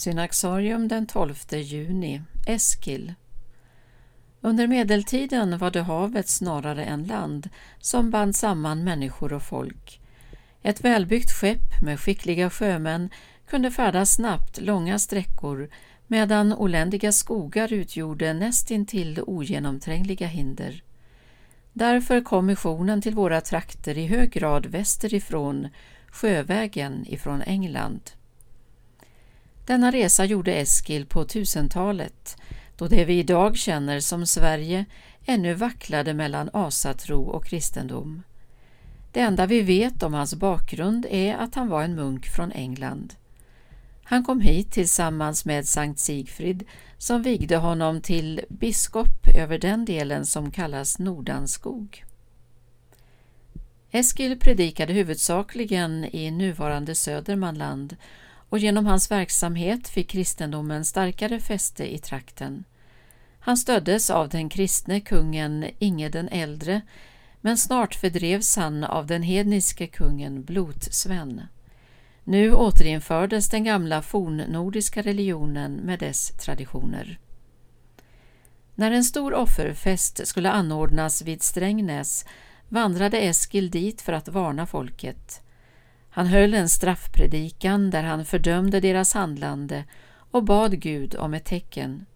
Synaxarium den 12 juni, Eskil. Under medeltiden var det havet snarare än land som band samman människor och folk. Ett välbyggt skepp med skickliga sjömän kunde färdas snabbt långa sträckor medan oländiga skogar utgjorde nästintill ogenomträngliga hinder. Därför kom missionen till våra trakter i hög grad västerifrån, sjövägen ifrån England. Denna resa gjorde Eskil på 1000-talet då det vi idag känner som Sverige ännu vacklade mellan asatro och kristendom. Det enda vi vet om hans bakgrund är att han var en munk från England. Han kom hit tillsammans med Sankt Sigfrid som vigde honom till biskop över den delen som kallas Nordanskog. Eskil predikade huvudsakligen i nuvarande Södermanland och genom hans verksamhet fick kristendomen starkare fäste i trakten. Han stöddes av den kristne kungen Inge den äldre men snart fördrevs han av den hedniske kungen Blotsven. Nu återinfördes den gamla fornnordiska religionen med dess traditioner. När en stor offerfest skulle anordnas vid Strängnäs vandrade Eskil dit för att varna folket. Han höll en straffpredikan där han fördömde deras handlande och bad Gud om ett tecken.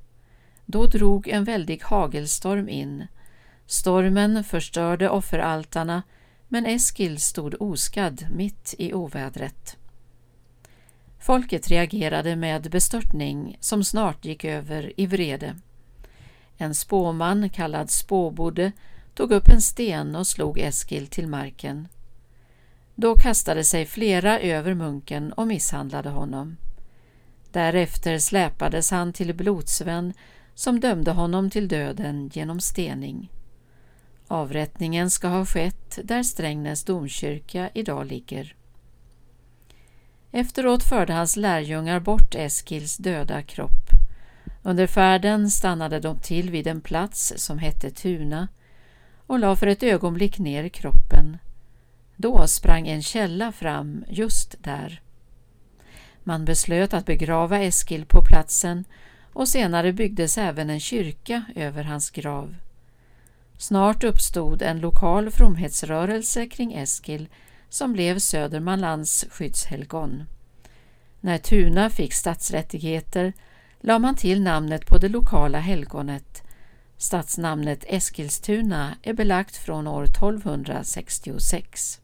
Då drog en väldig hagelstorm in. Stormen förstörde offeraltarna men Eskil stod oskadd mitt i ovädret. Folket reagerade med bestörtning som snart gick över i vrede. En spåman kallad Spåbodde tog upp en sten och slog Eskil till marken. Då kastade sig flera över munken och misshandlade honom. Därefter släpades han till Blodsvän som dömde honom till döden genom stening. Avrättningen ska ha skett där Strängnäs domkyrka idag ligger. Efteråt förde hans lärjungar bort Eskils döda kropp. Under färden stannade de till vid en plats som hette Tuna och la för ett ögonblick ner kroppen. Då sprang en källa fram just där. Man beslöt att begrava Eskil på platsen och senare byggdes även en kyrka över hans grav. Snart uppstod en lokal fromhetsrörelse kring Eskil som blev Södermanlands skyddshelgon. När Tuna fick stadsrättigheter la man till namnet på det lokala helgonet. Stadsnamnet Eskilstuna är belagt från år 1266.